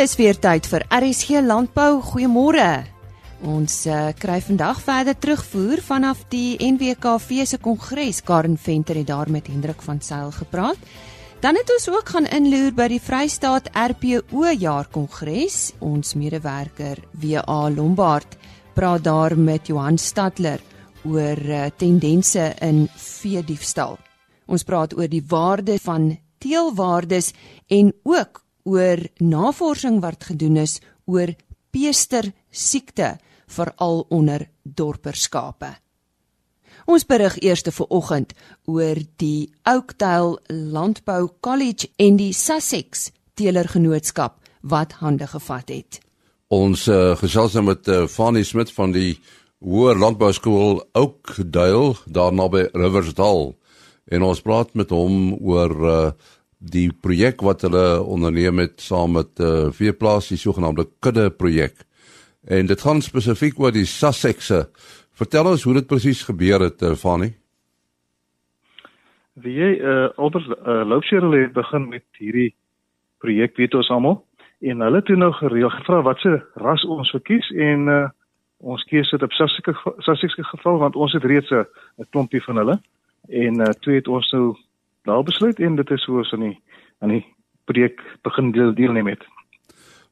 is weer tyd vir RSG Landbou. Goeiemôre. Ons uh, kry vandag verder terugvoer vanaf die NWKV se kongres. Karen Venter het daar met Hendrik van Sail gepraat. Dan het ons ook gaan inloer by die Vrystaat RPO jaar kongres. Ons medewerker WA Lombard praat daar met Johan Stadler oor uh, tendense in vee diefstal. Ons praat oor die waarde van teelwaardes en ook oor navorsing wat gedoen is oor peester siekte veral onder dorperskape. Ons berig eers te vanoggend oor die Oakdale Landbou College en die Sussex Teelergenootskap wat hande gevat het. Ons uh, gesels nou met uh, Fanny Smit van die Hoër Landbou Skool Oakdale daar naby Riversdal en ons praat met hom oor uh, die projek wat hulle onderneem het saam met uh, Veeplaas die sogenaamde kudde projek. En dit gaan spesifiek oor die Sussexse. Vertel ons hoe dit presies gebeur het, uh, Fanny. Wie jy uh, Albert uh, Loopsherel het begin met hierdie projek weet ons almal en hulle toe nou gereël gevra watse ras ons verkies en uh, ons keuse dit op Sussexse Sussexse geval want ons het reeds 'n klompie van hulle en uh, toe het ons nou daar besluit en dit is hoe ons aan die aan die projek begin deel deelneem het.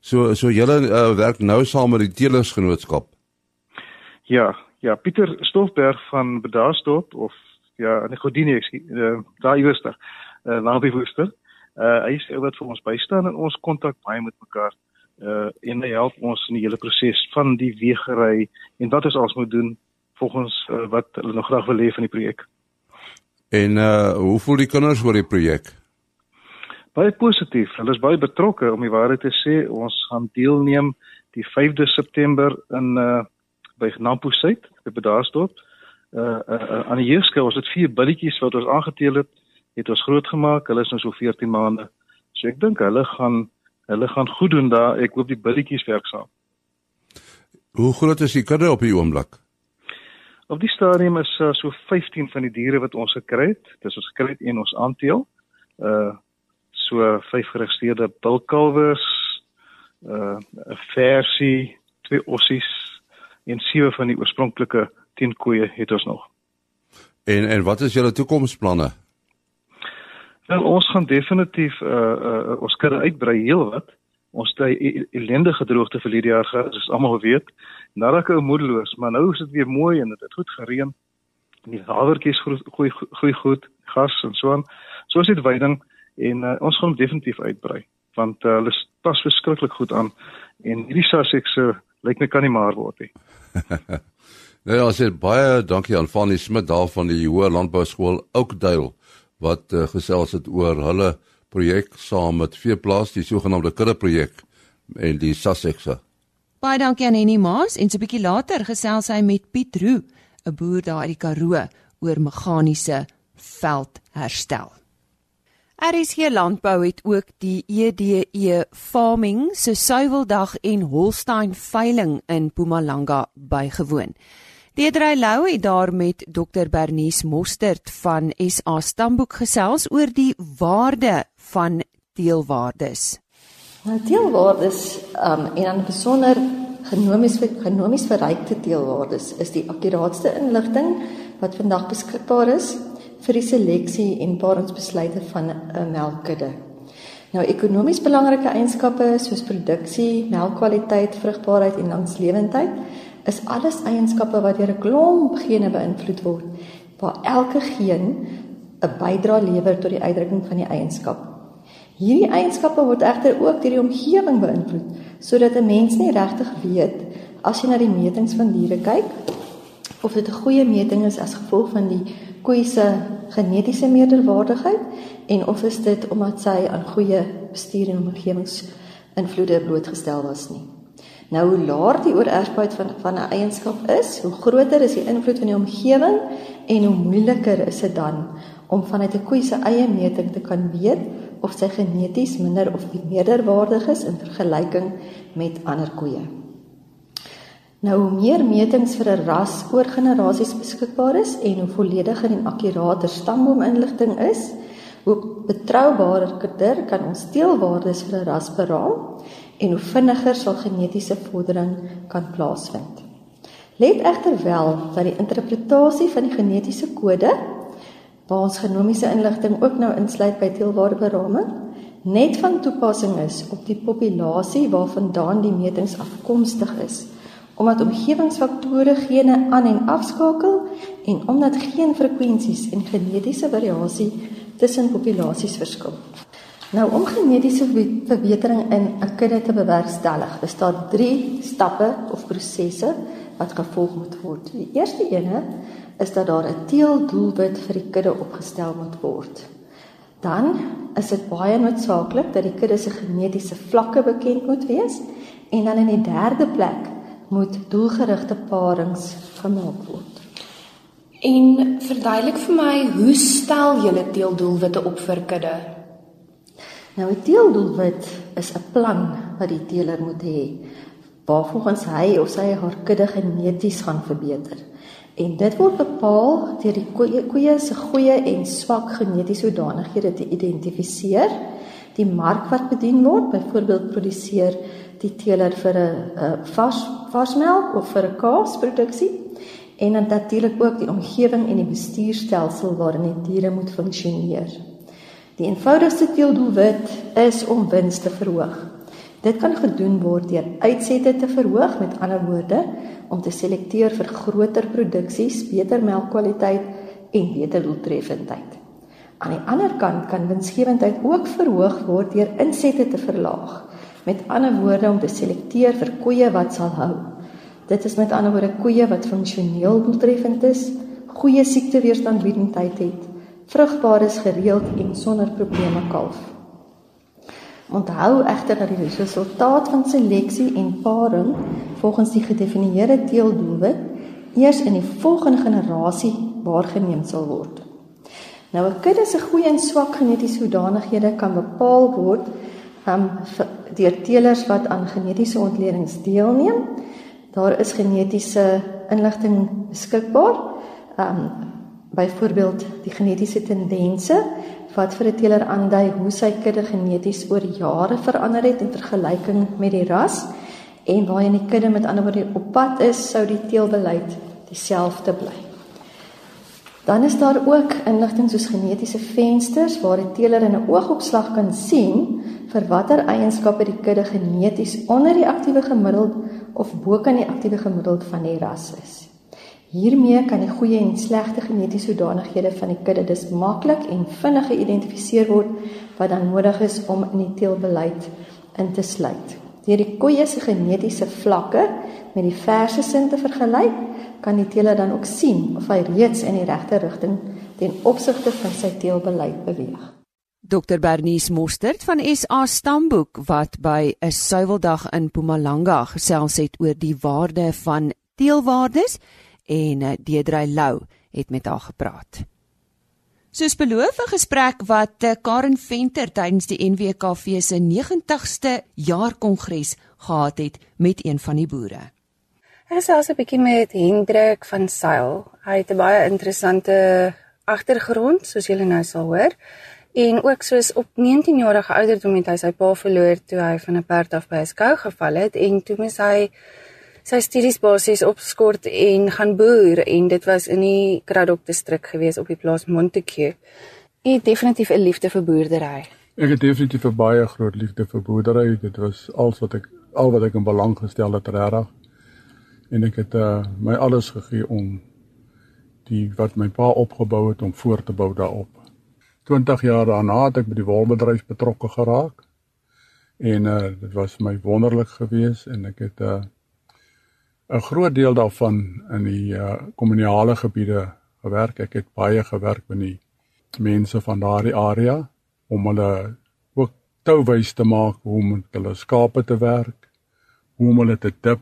So so julle uh, werk nou saam met die Telersgenootskap. Ja, ja, Pieter Stoffberg van Bedaarsdorp of ja, in die Godini ek uh, daar iewers daar. Uh, naby Woester. Uh hy sê wat vir ons bystaan en ons kontak baie met mekaar uh en hy help ons in die hele proses van die wegery en wat ons als moet doen volgens uh, wat hulle nog graag wil hê van die projek. En uh hoe voel die kinders oor die projek? Baie positief. Hulle is baie betrokke om die waarheid te sê. Ons gaan deelneem die 5de September in uh by Nampo Suid, by Bedaarsdorp. Uh, uh, uh aan die jeugskool was dit vier billetjies wat ons aangeteel het, het ons groot gemaak. Hulle is nou so 14 maande. So ek dink hulle gaan hulle gaan goed doen daar. Ek hoop die billetjies werk saam. Hoe groot is die kudde op die oomblik? Op die stadium is uh, so 15 van die diere wat ons gekry het. Dis ons gekry het en ons aanteel. Uh so vyf geregistreerde bulkalwers, uh 'n versie, twee ossies en sewe van die oorspronklike teenkoeie het ons nog. En en wat is julle toekomsplanne? Wel ons gaan definitief uh, uh ons kudde uitbrei heelwat. Ons het 'n e-, e-, ellendige droogte vir hierdie jaar gehad, soos almal weet. Nou raak ek moedeloos, maar nou is dit weer mooi en dit het goed gereën. Die havertjies groei groei goed, gas en so aan. So is dit weiding en uh, ons gaan definitief uitbrei want uh, hulle pas verskriklik goed aan en hierdie Sussex se uh, lyk my kan nie maar word nie. nou ja, sê baie dankie aan Fanny Smit daar van die Hoër Landbou Skool Oakdale wat uh, gesels het oor hulle projek saam met Veeplaas, die sogenaamde kudde projek en die Sussexse. Baie dankie aan Henny Maas en so 'n bietjie later gesels hy met Piet Roo, 'n boer daar uit die Karoo oor meganiese veldherstel. RSG Landbou het ook die EDE Farming se Suiweldag en Holstein veiling in Mpumalanga bygewoon. Deedrey Lou het daar met Dr Bernice Mostert van SA Stamboek gesels oor die waarde van deelwaardes. Nou deelwaardes um, en dan besonder genomies genomies verrykte deelwaardes is die akkuraatste inligting wat vandag beskikbaar is vir die seleksie en paringsbesluite van 'n melkkudde. Nou ekonomies belangrike eienskappe soos produksie, melkkwaliteit, vrugbaarheid en langslewendheid is alles eienskappe wat deur 'n klomp gene beïnvloed word waar elke geen 'n bydrae lewer tot die uitdrukking van die eienskap. Hierdie eienskappe word egter ook deur die omgewing beïnvloed, sodat 'n mens nie regtig weet as jy na die metings van diere kyk of dit 'n goeie meting is as gevolg van die koei se genetiese meerderwaardigheid en of is dit omdat sy aan goeie bestuur en omgewingsinvloede blootgestel was nie. Nou hoe laer die oorerfbaarheid van van 'n eienskap is, hoe groter is die invloed van die omgewing en hoe moeiliker is dit dan om vanuit 'n koei se eie meting te kan weet of sy geneties minder of meerderwaardig is in vergelyking met ander koeie. Nou hoe meer metings vir 'n ras oor generasies beskikbaar is en hoe vollediger en akkurater stamboominligting is, hoe betroubaarer kan ons teelwaardes vir 'n ras beraam en hoe vinniger sal genetiese vordering kan plaasvind. Let egter wel dat die interpretasie van die genetiese kode waar ons genomiese inligting ook nou insluit by teelwaardeberaming net van toepassing is op die populasie waarvandaan die metings afkomstig is omdat omgewingsfaktore gene aan en afskakel en omdat geen frekwensies en genetiese variasie tussen populasies verskil. Nou om genetiese verbetering in 'n kudde te bewerkstellig, is daar 3 stappe of prosesse wat gevolg moet word. Die eerste ene is dat daar 'n teeldoelwit vir die kudde opgestel moet word. Dan is dit baie noodsaaklik dat die kudde se genetiese vlakke bekend moet wees en dan in die derde plek moet doelgerigte parings gemaak word. En verduidelik vir my, hoe stel julle teeldoelwitte op vir kudde? Nou 'n teeldoelwit is 'n plan wat die teeler moet hê waarvolgens hy of sy haar kudde geneties gaan verbeter. En dit word bepaal deur die koeie, koeie se goeie en swak genetiese hoedanighede te identifiseer, die mark wat bedien word, byvoorbeeld produseer die teeler vir 'n vars varsmelk of vir 'n kaasproduksie en natuurlik ook die omgewing en die bestuurstelsel waarin die diere moet funksioneer. Die eenvoudigste teeldoelwit is om wins te verhoog. Dit kan gedoen word deur uitsette te verhoog, met ander woorde, om te selekteer vir groter produksies, beter melkkwaliteit en beter doeltreffendheid. Aan die ander kant kan winsgewendheid ook verhoog word deur insette te verlaag. Met ander woorde om te selekteer vir koeie wat sal hou. Dit is met ander woorde koeie wat funksioneel doeltreffend is, goeie siekteweerstandbiedendheid het, vrugbaar is gereeld en sonder probleme kalf. Onthou egter dat die resultaat van seleksie en paring volgens die gedefinieerde teeldoelwit eers in die volgende generasie waargeneem sal word. Nou 'n kudde se goeie en swak genetiese hoedanighede kan bepaal word um, deur teelers wat aan genetiese ontledings deelneem. Daar is genetiese inligting beskikbaar. Um byvoorbeeld die genetiese tendense wat vir 'n teeler aandui hoe sy kudde geneties oor jare verander het in vergelyking met die ras en waarheen die kudde met ander woorde op pad is, sou die teelbeleid dieselfde bly. Dan is daar ook inligting soos genetiese vensters waar die teeler in 'n oogopslag kan sien vir watter eienskappe die kudde geneties onder die aktiewe gemiddeld of bo kan die aktiewe gemiddeld van die ras is. Hiermee kan die goeie en slegte genetiese hoedanighede van die kudde dus maklik en vinnig geïdentifiseer word wat dan nodig is om in die teelbeleid in te sluit. Deur die koeie se genetiese vlakke met die verse sin te vergelyk, kan die teeler dan ook sien of hy reeds in die regte rigting ten opsigte van sy teelbeleid beweeg. Dr Bernice Mostert van SA Stamboek wat by 'n suiweldag in Mpumalanga gesels het oor die waarde van teelwaardes en eh, Deedrey Lou het met haar gepraat. Soos beloof 'n gesprek wat eh, Karen Venter tydens die NWKV se 90ste jaarkongres gehad het met een van die boere. Ek gesels 'n bietjie met Hendrik van Sail. Hy het 'n baie interessante agtergrond soos julle nou sal hoor. En ook soos op 19 jarige ouderdom het hy sy pa verloor toe hy van 'n perd af by 'n skou geval het en toe moes hy sy studies basies opskort en gaan boer en dit was in die Kraddock distrik gewees op die plaas Montague. Hy het definitief 'n liefde vir boerdery. Ek het definitief 'n baie groot liefde vir boerdery. Dit was alles wat ek al wat ek in belang gestel het regtig. En ek het uh, my alles gegee om die wat my pa opgebou het om voort te bou daarop. 20 jaar daarna het ek by die wolbedryf betrokke geraak. En uh dit was my wonderlik geweest en ek het uh, 'n groot deel daarvan in die uh kommunale gebiede gewerk. Ek het baie gewerk met die mense van daardie area om hulle ook touwys te maak hoe om hulle skape te werk, hoe om hulle te dip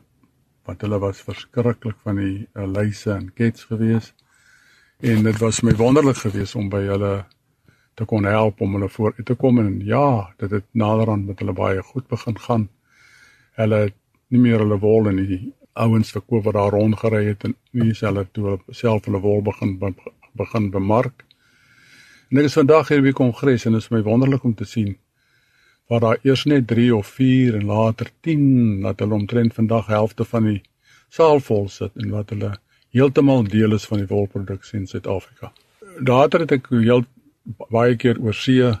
want hulle was verskriklik van die uh, luise en kets geweest. En dit was my wonderlik geweest om by hulle te kon help om hulle voor te kom en ja, dit het naderhand met hulle baie goed begin gaan. Hulle nie meer hulle wol in die ouens verkoop wat daar rondgery het en nie selfe toe hulle self hulle wol begin begin bemark. En ek is vandag hier by kongres en dit is my wonderlik om te sien waar daar eers net 3 of 4 en later 10 dat hulle omtrent vandag helfte van die saal vol sit en wat hulle heeltemal deel is van die wolproduksie in Suid-Afrika. Daar het ek heel baie keer oor see uh,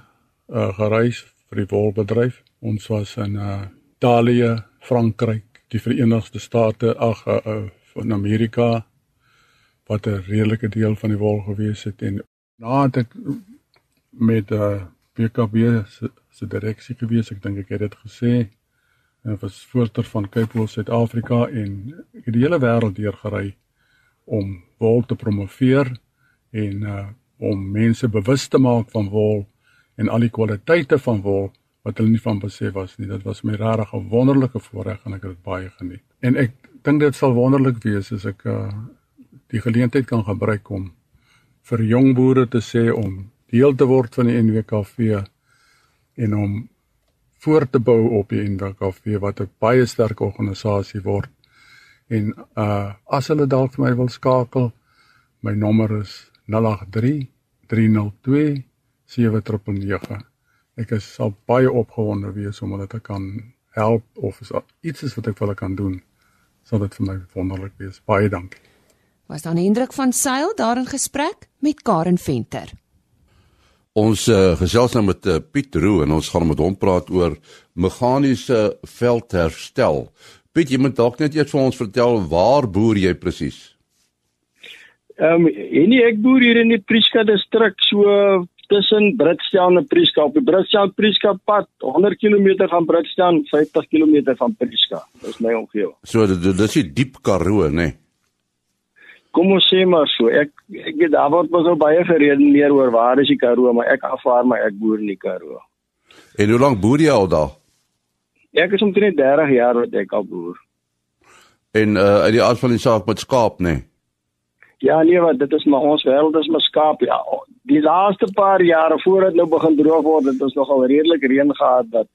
gereis vir die wolbedryf. Ons was in uh, Italië, Frankryk, die Verenigde State, ag uh, uh, van Amerika wat 'n redelike deel van die wol gewees het en na het ek met uh, PKB se, se direksie gewees, ek dink ek het dit gesê. Ek was voorsteur van Cape Wool Suid-Afrika en ek het die hele wêreld deurgery om wol te promoveer en uh om mense bewus te maak van wol en al die kwaliteite van wol wat hulle nie van besef was nie. Dit was my regtig 'n wonderlike voorreg en ek het dit baie geniet. En ek dink dit sal wonderlik wees as ek uh die geleentheid kan gebruik om vir jong boere te sê om deel te word van die NWKV en om voort te bou op die NWKV wat 'n baie sterk organisasie word En uh as hulle dalk vir my wil skakel, my nommer is 083 302 7999. Ek is sal baie opgewonde wees om hulle te kan help of is iets is wat ek vir hulle kan doen. Sal dit vir my wonderlik wees. Baie dankie. Was dan 'n indruk van seil daar in gesprek met Karen Venter. Ons uh, gesels nou met uh, Piet Roo en ons gaan met hom praat oor meganiese veldherstel. Piet, jy moet dalk net eers vir ons vertel waar boer jy presies? Ehm um, en ek boer hier in die Prieska distrik so tussen Britstel en Prieska op die Britstel Prieska pad 100 km van Britstel 50 km van Prieska. Dis my omgewing. So dit is die diep Karoo, né? Nee? Kom ons sê maar so. Ek ek weet daar word mos baie geredeneer oor waar is die Karoo, maar ek afvaar maar ek boer in die Karoo. En hoe lank boer jy al daar? Ek is omtrent 30 jaar wat ek al boer. En uh uit die aard van die saak met skaap, nê? Nee? Ja, nee, wat dit is maar ons wêreld is maar skaap. Ja, die laaste paar jare voor dit nou begin droog word, het ons nogal redelik reën gehad dat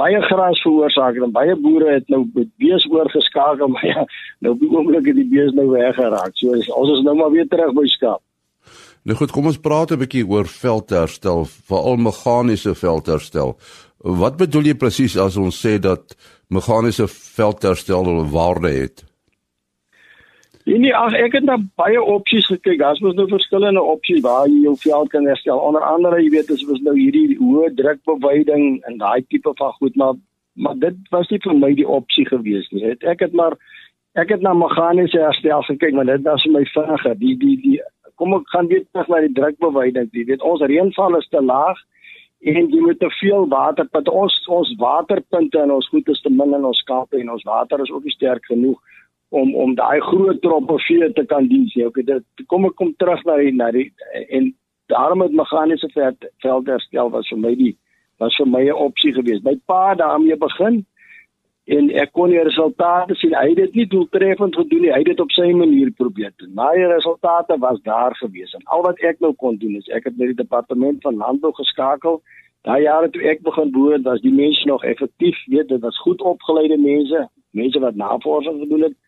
baie gras veroorsaak en baie boere het nou bees oorgeskakel, maar ja, nou op die oomblik het die bees nou weggeraak. So ons is nou maar weer terug by skaap. Nou goed, kom ons praat 'n bietjie oor veldherstel, veral meganiese veldherstel. Wat bedoel jy presies as ons sê dat meganiese veldherstel 'n waarde het? Nee, ag ek het nou baie opsies gekyk. Daar's mos nou verskillende opsies waar jy jou veld kan herstel. Onder andere, jy weet, as ons nou hierdie hoë drukbeweiding en daai tipe van goed, maar maar dit was nie vir my die opsie gewees nie. Het, ek het maar ek het na meganiese herstel gekyk, maar dit was my vinniger. Die die die kom ek gaan weer terug na die drukbeweiding. Jy weet, ons reënval is te laag en jy moet te veel water want ons ons waterpunte en ons goed is te min in ons skape en ons water is ook nie sterk genoeg om om daai groot troppe vee te kan dien sê okay dit kom ek kom terug na die na die en daarom het meganiese veld herstel was vir my die was vir my 'n opsie geweest my pa daarmee begin en ek kon die resultate sien. Hy het dit nie doeltreffend gedoen nie. Hy het dit op sy manier probeer doen. Maar die resultate was daar gewees. En al wat ek nou kon doen is ek het met die departement van landbou geskakel. Daai jare toe ek begin boer, was die mense nog effektief, weet dit was goed opgeleide mense, mense wat navorsing gedoen het.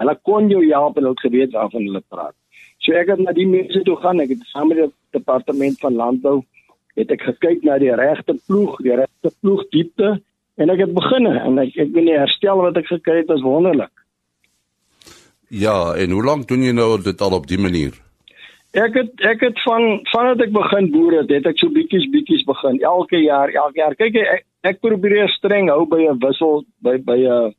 Hulle kon jou help en hulle het geweet waarvan hulle praat. So ek het na die mense toe gaan. Ek het saam met die departement van landbou het ek gekyk na die regte ploeg, die regte ploegdiepte en ek het begin en ek ek weet nie herstel wat ek gekry het was wonderlik. Ja, en hoe lank doen jy nou dit al op die manier? Ek het ek het van vandat ek begin boer het, het ek so bietjies bietjies begin elke jaar, elke jaar. Kyk ek ek probeer streng hou by 'n wissel by by 'n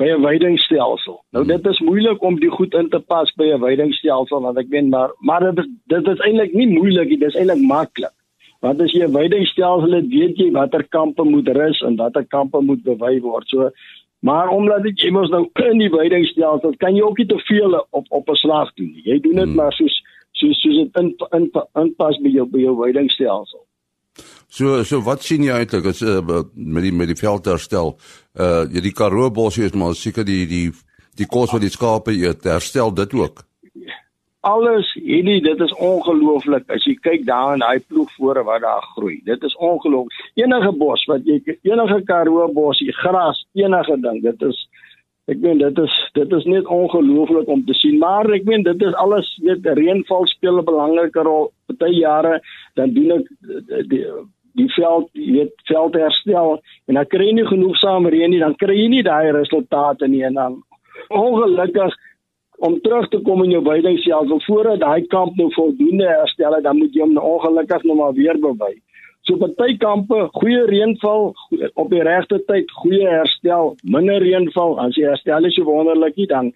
by 'n weidingstelsel. Nou dit is moeilik om die goed in te pas by 'n weidingstelsel want ek weet maar maar dit is dit is eintlik nie moeilik nie, dit is eintlik maklik. Want as jy 'n weidingstelsel het, weet jy watter kampe moet rus en watter kampe moet bewy word. So maar omdat dit jy mos nou in die weidingstelsel, kan jy ook nie te veel op op 'n slag doen nie. Jy doen dit hmm. maar soos soos soos dit in in inpas by jou by jou weidingstelsel. So so wat sien jy eintlik as uh, met die met die veldherstel? Uh jy die Karoo bosie is maar seker die die die kos wat die skape eet, herstel dit ook? Alles hierdie dit is ongelooflik. As jy kyk daar in daai ploegvore wat daar groei dit is ongelooflik. Enige bos wat jy enige karoo bos jy gras enige ding dit is ek meen dit is dit is net ongelooflik om te sien. Maar ek meen dit is alles weet reënval speel 'n belangrike rol. Party jare dan doen ek die die veld, jy weet, veld herstel en dan kry jy nie genoegsaam reën nie, dan kry jy nie daai resultate nie en dan ongelukkig om terug te kom in jou weidingsveld, of voordat daai kamp nou voldoende herstel het, dan moet jy hom nou ongelukkig nog maar weer bewy. So party kampe, goeie reënval op die regte tyd, goeie herstel, minder reënval, as jy herstel is so wonderlik nie dan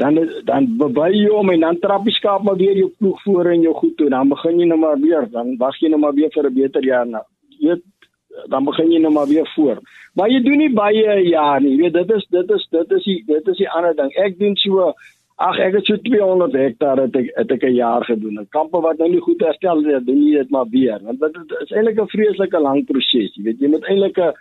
dan dan bewy jy hom en dan trap jy skaap maar weer jou ploeg voor in jou goed toe. Dan begin jy nou maar weer dan wag jy nou maar weer vir 'n beter jaar nou jy weet dan begin jy nou maar weer voor. Maar jy doen nie baie jaar nie. Jy weet dit is dit is dit is die dit is die ander ding. Ek doen so ag ek het so 200 hektaar het ek het ek 'n jaar gedoen. En kampe wat nou nie goed herstel het doen jy dit maar weer. Want dit is eintlik 'n vreeslike lang proses. Jy weet jy moet eintlik 'n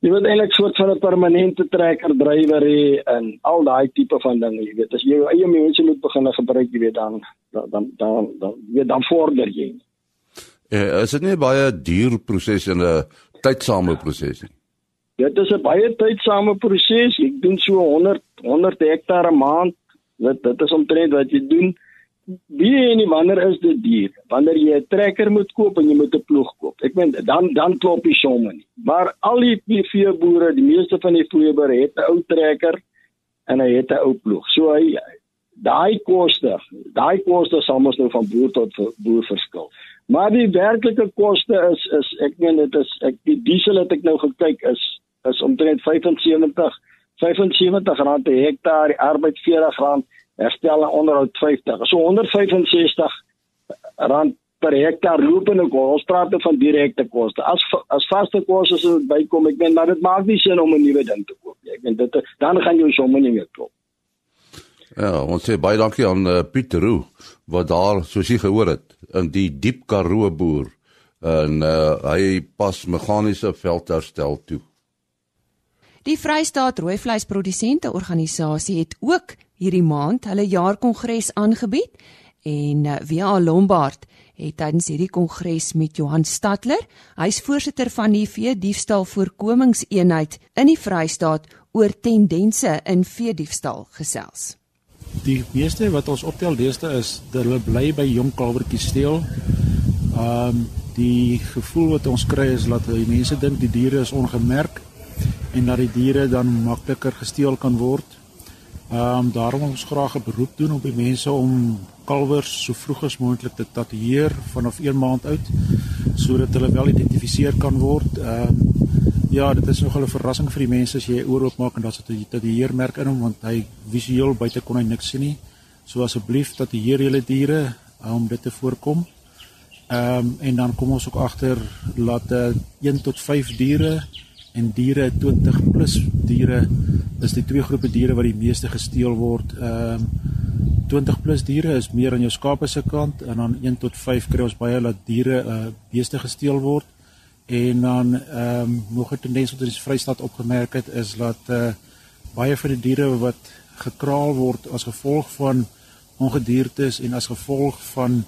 jy moet eintlik soort van 'n permanente trekker drywer hê en al daai tipe van dinge, jy weet, as jy jou eie mense moet begin gebruik, jy weet dan dan dan dan, dan jy dan vorder jy. Ja, is dit nie baie duur proses en 'n tydsame proses nie? Dit is 'n baie tydsame proses. Ek doen so 100 100 hektaar 'n maand. Dit dit is omtrent wat jy doen wie en nie wanneer is dit duur? Wanneer jy 'n trekker moet koop en jy moet 'n ploeg koop. Ek meen dan dan klop die somme nie. Maar al die PV boere, die meeste van die vleeboere het 'n ou trekker en hy het 'n ou ploeg. So hy daai koste, daai koste sal mos nou van boer tot boer verskil. Maar die werklike koste is is ek meen dit is ek die diesel het ek nou gekyk is is omtrent 75 75 rand per hektaar, die arbeid 40 rand herstel en onderhoud 50. So 165 rand per hektaar lopende koste. Ons praat van direkte koste. As as vaste koste sou bykom, ek meen maar dit maak nie sin om 'n nuwe ding te koop nie. Ek meen dit dan gaan jou somme nie meer klop. Ja, ons sê baie dankie aan uh, Pieter Roo wat daar soos jy gehoor het in die diep Karoo boer en uh, hy pas meganiese veldherstel toe. Die Vrystaat Rooi Vleisprodusente Organisasie het ook hierdie maand hulle jaarkongres aangebied en Via Lombard het tydens hierdie kongres met Johan Stadler, hy's voorsitter van die vee diefstal voorkomingseenheid in die Vrystaat oor tendense in vee diefstal gesels. Die meeste wat ons optel deesde is dat hulle bly by jong kalwertjies steel. Ehm um, die gevoel wat ons kry is dat mense dink die diere is ongemerk en dat die diere dan makliker gesteel kan word. Ehm um, daarom ons graag 'n beroep doen op die mense om kalwers so vroeg as moontlik te tatoeëer vanaf 1 maand oud sodat hulle wel geïdentifiseer kan word. Ehm um, ja, dit is nogal 'n verrassing vir die mense as jy oor oopmaak en daar's 'n tatoeëermerk in hom want hy visueel buite kon hy niks sien nie. So asseblief tatoeëer julle diere uh, om dit te voorkom. Ehm um, en dan kom ons ook agter 'n uh, 1 tot 5 diere en diere 20 plus diere is die twee groepe diere wat die meeste gesteel word. Ehm um, 20 plus diere is meer aan jou skape se kant en dan 1 tot 5 kry ons baie dat diere uh beeste gesteel word. En dan ehm um, nog 'n tendens wat in Vrystaat opgemerk het is dat uh baie van die diere wat gekraal word as gevolg van ongediertes en as gevolg van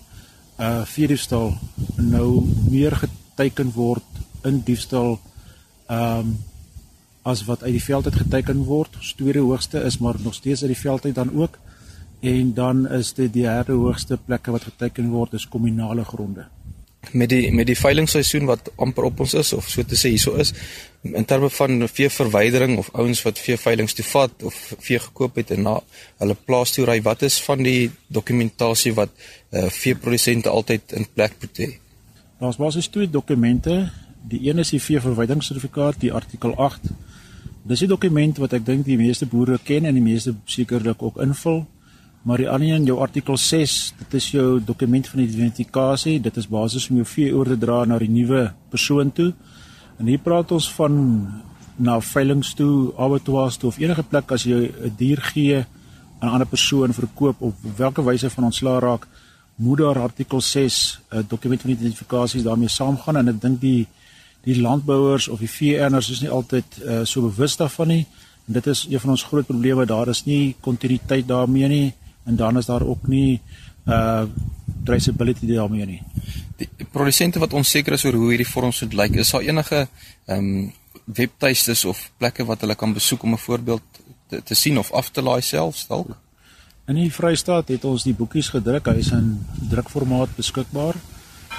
uh veediefstal nou meer geteken word in diefstal ehm um, as wat uit die veld uit geteken word. Ons tweede hoogste is maar nog steeds uit die veld uit dan ook. En dan is dit die derde hoogste plekke wat geteken word is kommunale gronde. Met die met die veilingsseisoen wat amper op ons is of so te sê hieso is in terme van vee verwydering of ouens wat vee veilings toe vat of vee gekoop het en na hulle plaas toe ry, wat is van die dokumentasie wat uh, veeprodusente altyd in plek moet hê? Daar's basies twee dokumente Die een is die veeverwydingsertifikaat, die artikel 8. Dis 'n dokument wat ek dink die meeste boere ken en die meeste sekerlik ook invul. Maar die ander een, jou artikel 6, dit is jou dokument van identifikasie. Dit is basies om jou vee oor te dra na die nuwe persoon toe. En hier praat ons van na veilinge toe, abattoirs toe of enige plek as jy 'n dier gee aan 'n ander persoon verkoop of watter wyse van ontslaa raak, moet daar artikel 6 'n dokument van identifikasie daarmee saamgaan en ek dink die die landbouers of die veeëners is nie altyd uh, so bewus daarvan nie. En dit is een van ons groot probleme. Daar is nie kontinuïteit daarmee nie en dan is daar ook nie uh traceability daarmee nie. Die produsente wat onseker is oor hoe hierdie vorms moet lyk, is daar enige ehm um, webtuistes of plekke wat hulle kan besoek om 'n voorbeeld te, te sien of af te laai self dalk? In die Vrystaat het ons die boekies gedruk. Hy is in drukformaat beskikbaar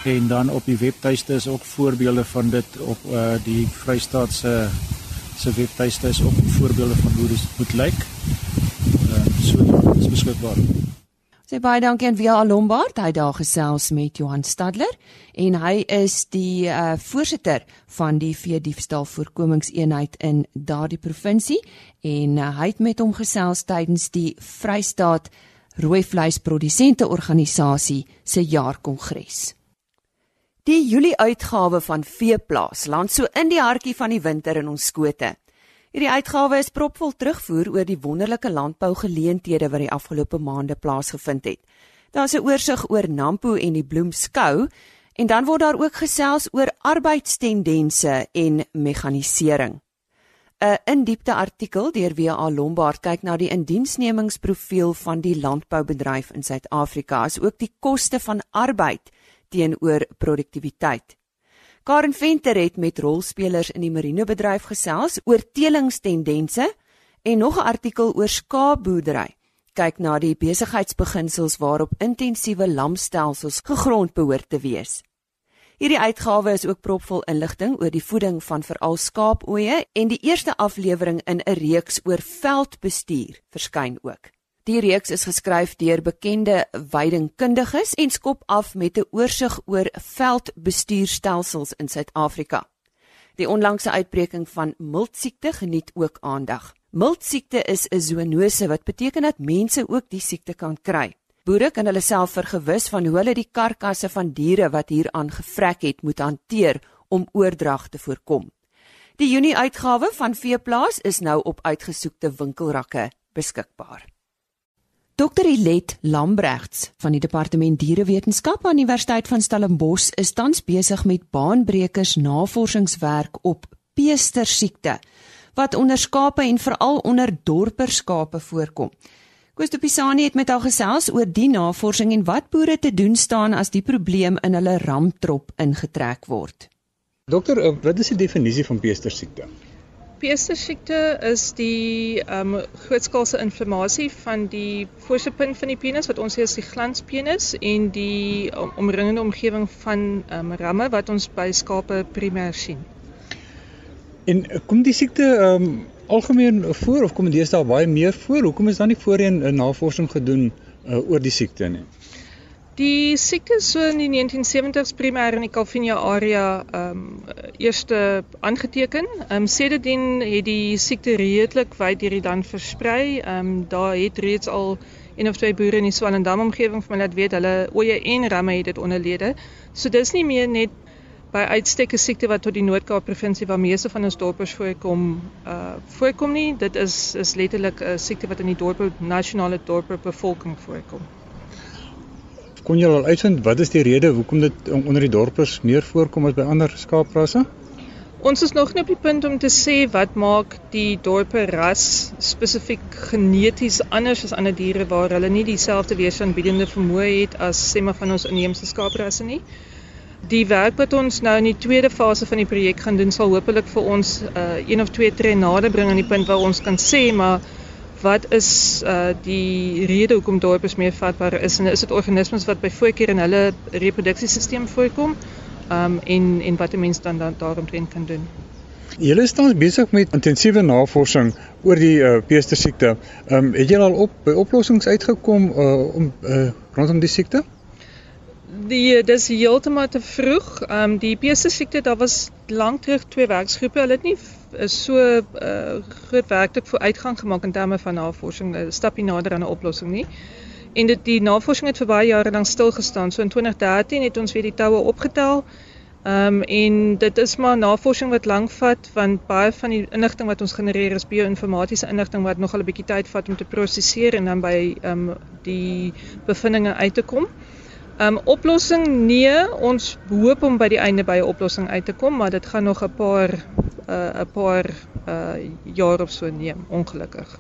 En dan op die webtuiste is ook voorbeelde van dit op uh die Vrystaat se webtuiste is ook voorbeelde van hoe dit moet lyk. Ehm uh, so dit is beskikbaar. Baie dankie aan Via Lombard. Hy daar gesels met Johan Stadler en hy is die uh voorsitter van die vee diefstal voorkomingseenheid in daardie provinsie en uh, hy het met hom gesels tydens die Vrystaat rooi vleisprodusente organisasie se jaarkongres. Die Julie uitgawe van Veeplaas land so in die hartjie van die winter in ons skote. Hierdie uitgawe is propvol terugvoer oor die wonderlike landbougeleenthede wat die afgelope maande plaasgevind het. Daar's 'n oorsig oor Nampo en die Bloemskou en dan word daar ook gesels oor arbeidstendense en mekanisering. 'n indiepte artikel deur WA Lombard kyk na die indiensnemingsprofiel van die landboubedryf in Suid-Afrika, asook die koste van arbeid teenoor produktiwiteit. Karen Venter het met rolspelers in die marinebedryf gesels oor telingstendense en nog 'n artikel oor skaapboerdery. Kyk na die besigheidsbeginsels waarop intensiewe lamstelsels gegrond behoort te wees. Hierdie uitgawe is ook propvol inligting oor die voeding van veral skaapooeie en die eerste aflewering in 'n reeks oor veldbestuur verskyn ook. Die reeks is geskryf deur bekende weidingkundiges en skop af met 'n oorsig oor veldbestuurstelsels in Suid-Afrika. Die onlangse uitbreking van miltsiekte geniet ook aandag. Miltsiekte is 'n zoonose wat beteken dat mense ook die siekte kan kry. Boere kan hulle self vergewis van hoe hulle die karkasse van diere wat hier aangevrek het moet hanteer om oordrag te voorkom. Die Junie uitgawe van Veeplaas is nou op uitgesoekte winkelrakke beskikbaar. Dr. Ilet Lambregts van die Departement Dierewetenskap aan Universiteit van Stellenbosch is tans besig met baanbrekers navorsingswerk op peestersiekte wat onder skape en veral onder dorperskape voorkom. Koos de Pisani het met haar gesels oor die navorsing en wat boere te doen staan as die probleem in hulle ramtrop ingetrek word. Dokter, eh, wat is die definisie van peestersiekte? Peestersiekte is die ehm um, grootskaalse inflammasie van die voorste punt van die penis wat ons sê is die glanspenis en die omringende omgewing van ehm um, ramme wat ons by skape primêr sien. En kom die siekte ehm um, algemeen voor of kom dit deesdae baie meer voor? Hoekom is dan nie voorheen navorsing gedoen uh, oor die siekte nie? Die siekte so in die 1970s primêr in die Calvinia area ehm um, eerste aangeteken. Ehm um, sedertdien het die siekte redelik wyd hierdie dan versprei. Ehm um, daar het reeds al een of twee boere in die Swellendam omgewing van laat weet hulle oeye en ramme het dit onderlede. So dis nie meer net by uitstekke siekte wat tot die Noord-Kaap provinsie waar meeste van ons dorpe voorkom uh voorkom nie. Dit is is letterlik 'n siekte wat in die dorpe nasionale dorpe bevolking voorkom. Kon jy al uitvind wat is die rede hoekom dit onder die dorpers meer voorkom as by ander skaaprasse? Ons is nog nie op die punt om te sê wat maak die dorpe ras spesifiek geneties anders as ander diere waar hulle nie dieselfde weerstandsbiedende vermoë het as semme van ons inheemse skaaprasse nie die werk wat ons nou in die tweede fase van die projek gaan doen sal hopelik vir ons uh een of twee tree nader bring aan die punt waar ons kan sê maar wat is uh die rede hoekom dorpes meer vatbaar is en is dit organismes wat by voorkeur in hulle reproduksiesisteem voorkom um en en wat 'n mens dan, dan daaromtrent kan doen. Julle is tans besig met intensiewe navorsing oor die uh peester siekte. Um het julle al op by oplossings uitgekom uh om uh rondom die siekte? Die dis heeltemal te vroeg. Ehm um, die PC siekte, daar was lank terug twee werksgroepe. Hulle het nie so uh, groot werklik vir uitgang gemaak in terme van navorsing, 'n stapie nader aan 'n oplossing nie. En dit die navorsing het vir baie jare lank stil gestaan. So in 2013 het ons weer die toue opgetel. Ehm um, en dit is maar navorsing wat lank vat want baie van die inligting wat ons genereer is bio-informatiese inligting wat nog 'n bietjie tyd vat om te prosesseer en dan by ehm um, die bevindinge uit te kom. Um oplossing nee, ons hoop om by die einde by 'n oplossing uit te kom, maar dit gaan nog 'n paar 'n uh, paar uh jaar of so neem, ongelukkig.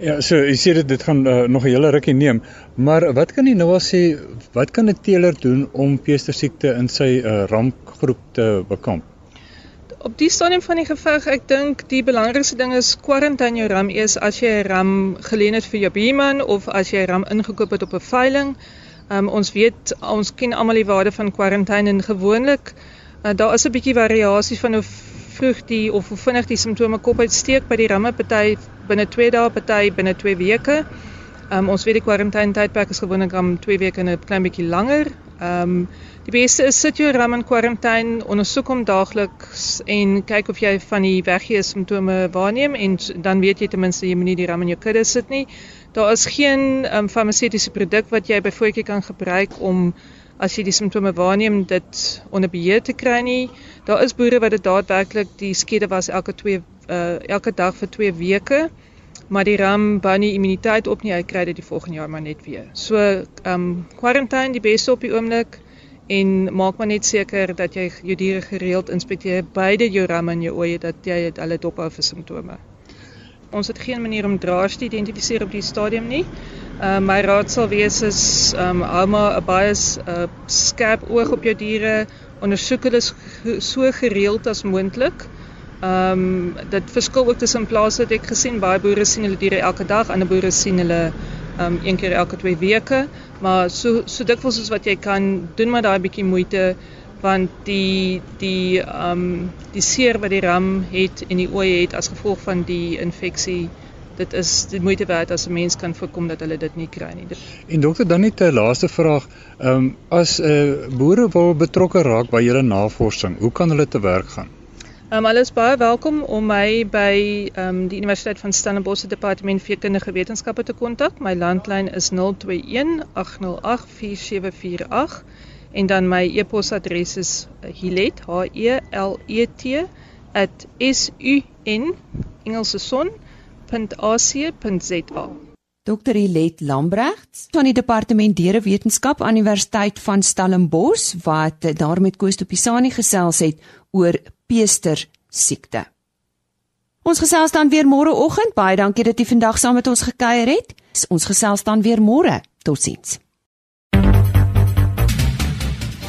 Ja, so jy sê dit dit gaan uh, nog 'n hele rukkie neem, maar wat kan jy nou al sê wat kan 'n teeler doen om peestersiekte in sy uh, rampgroep te bekamp? Op die stadium van die geveg, ek dink die belangrikste ding is kwarantyne jou ram eers as jy 'n ram geleen het vir jou buurman of as jy 'n ram ingekoop het op 'n veiling. Um, ons weet ons ken almal die waarde van kwarantyne en gewoonlik uh, daar is 'n bietjie variasie van hoe vroeg die of hoe vinnig die simptome kop uitsteek by die ramme party binne 2 dae party binne 2 weke. Um, ons weet die kwarantyne tydperk is gewoonlik om 2 weke en 'n klein bietjie langer. Um, die beste is sit jou ram in kwarantyne, ondersoek hom daagliks en kyk of jy van die weggee simptome waarneem en dan weet jy ten minste jy moenie die ram in jou kudde sit nie. Daar is geen ehm um, farmaseutiese produk wat jy byvoorbeeld kan gebruik om as jy die simptome waarneem dit onder beheer te kry nie. Daar is boere wat dit daadwerklik die skede was elke 2 uh, elke dag vir 2 weke maar die ram bou nie immuniteit op nie. Hy kry dit die volgende jaar maar net weer. So, ehm um, quarantine die beste op die oomblik en maak maar net seker dat jy jou diere gereeld inspekteer beide jou ram en jou oeye dat jy dit hulle dophou vir simptome. Ons het geen manier om draers te identifiseer op die stadium nie. Ehm uh, my raad sal wees is ehm um, hou maar 'n baie uh, skerp oog op jou diere, ondersoek hulle so gereeld as moontlik. Ehm um, dit verskil ook tussen plase wat ek gesien baie boere sien hulle diere elke dag, ander boere sien hulle ehm um, een keer elke 2 weke, maar so so dikwels soos wat jy kan doen maar daai bietjie moeite want die die ehm um, die seer wat die ram het en die ooi het as gevolg van die infeksie dit is die moeite werd as 'n mens kan voorkom dat hulle dit nie kry nie. En dokter dan net 'n laaste vraag. Ehm um, as 'n uh, boere wil betrokke raak by julle navorsing, hoe kan hulle te werk gaan? Um, hulle is baie welkom om my by um, die Universiteit van Stellenbosch se departement veekundige wetenskappe te kontak. My landlyn is 021 808 4748 en dan my e-posadres is hilet h e l e t @sun Engelse son.ac.za. Dr. Hilet Lambrecht van die departement dierewetenskap aan Universiteit van Stellenbosch wat daar met Koos Topisani gesels het oor peester siekte. Ons gesels dan weer môreoggend. Baie dankie dat jy vandag saam met ons gekuier het. Ons gesels dan weer môre. Totsiens.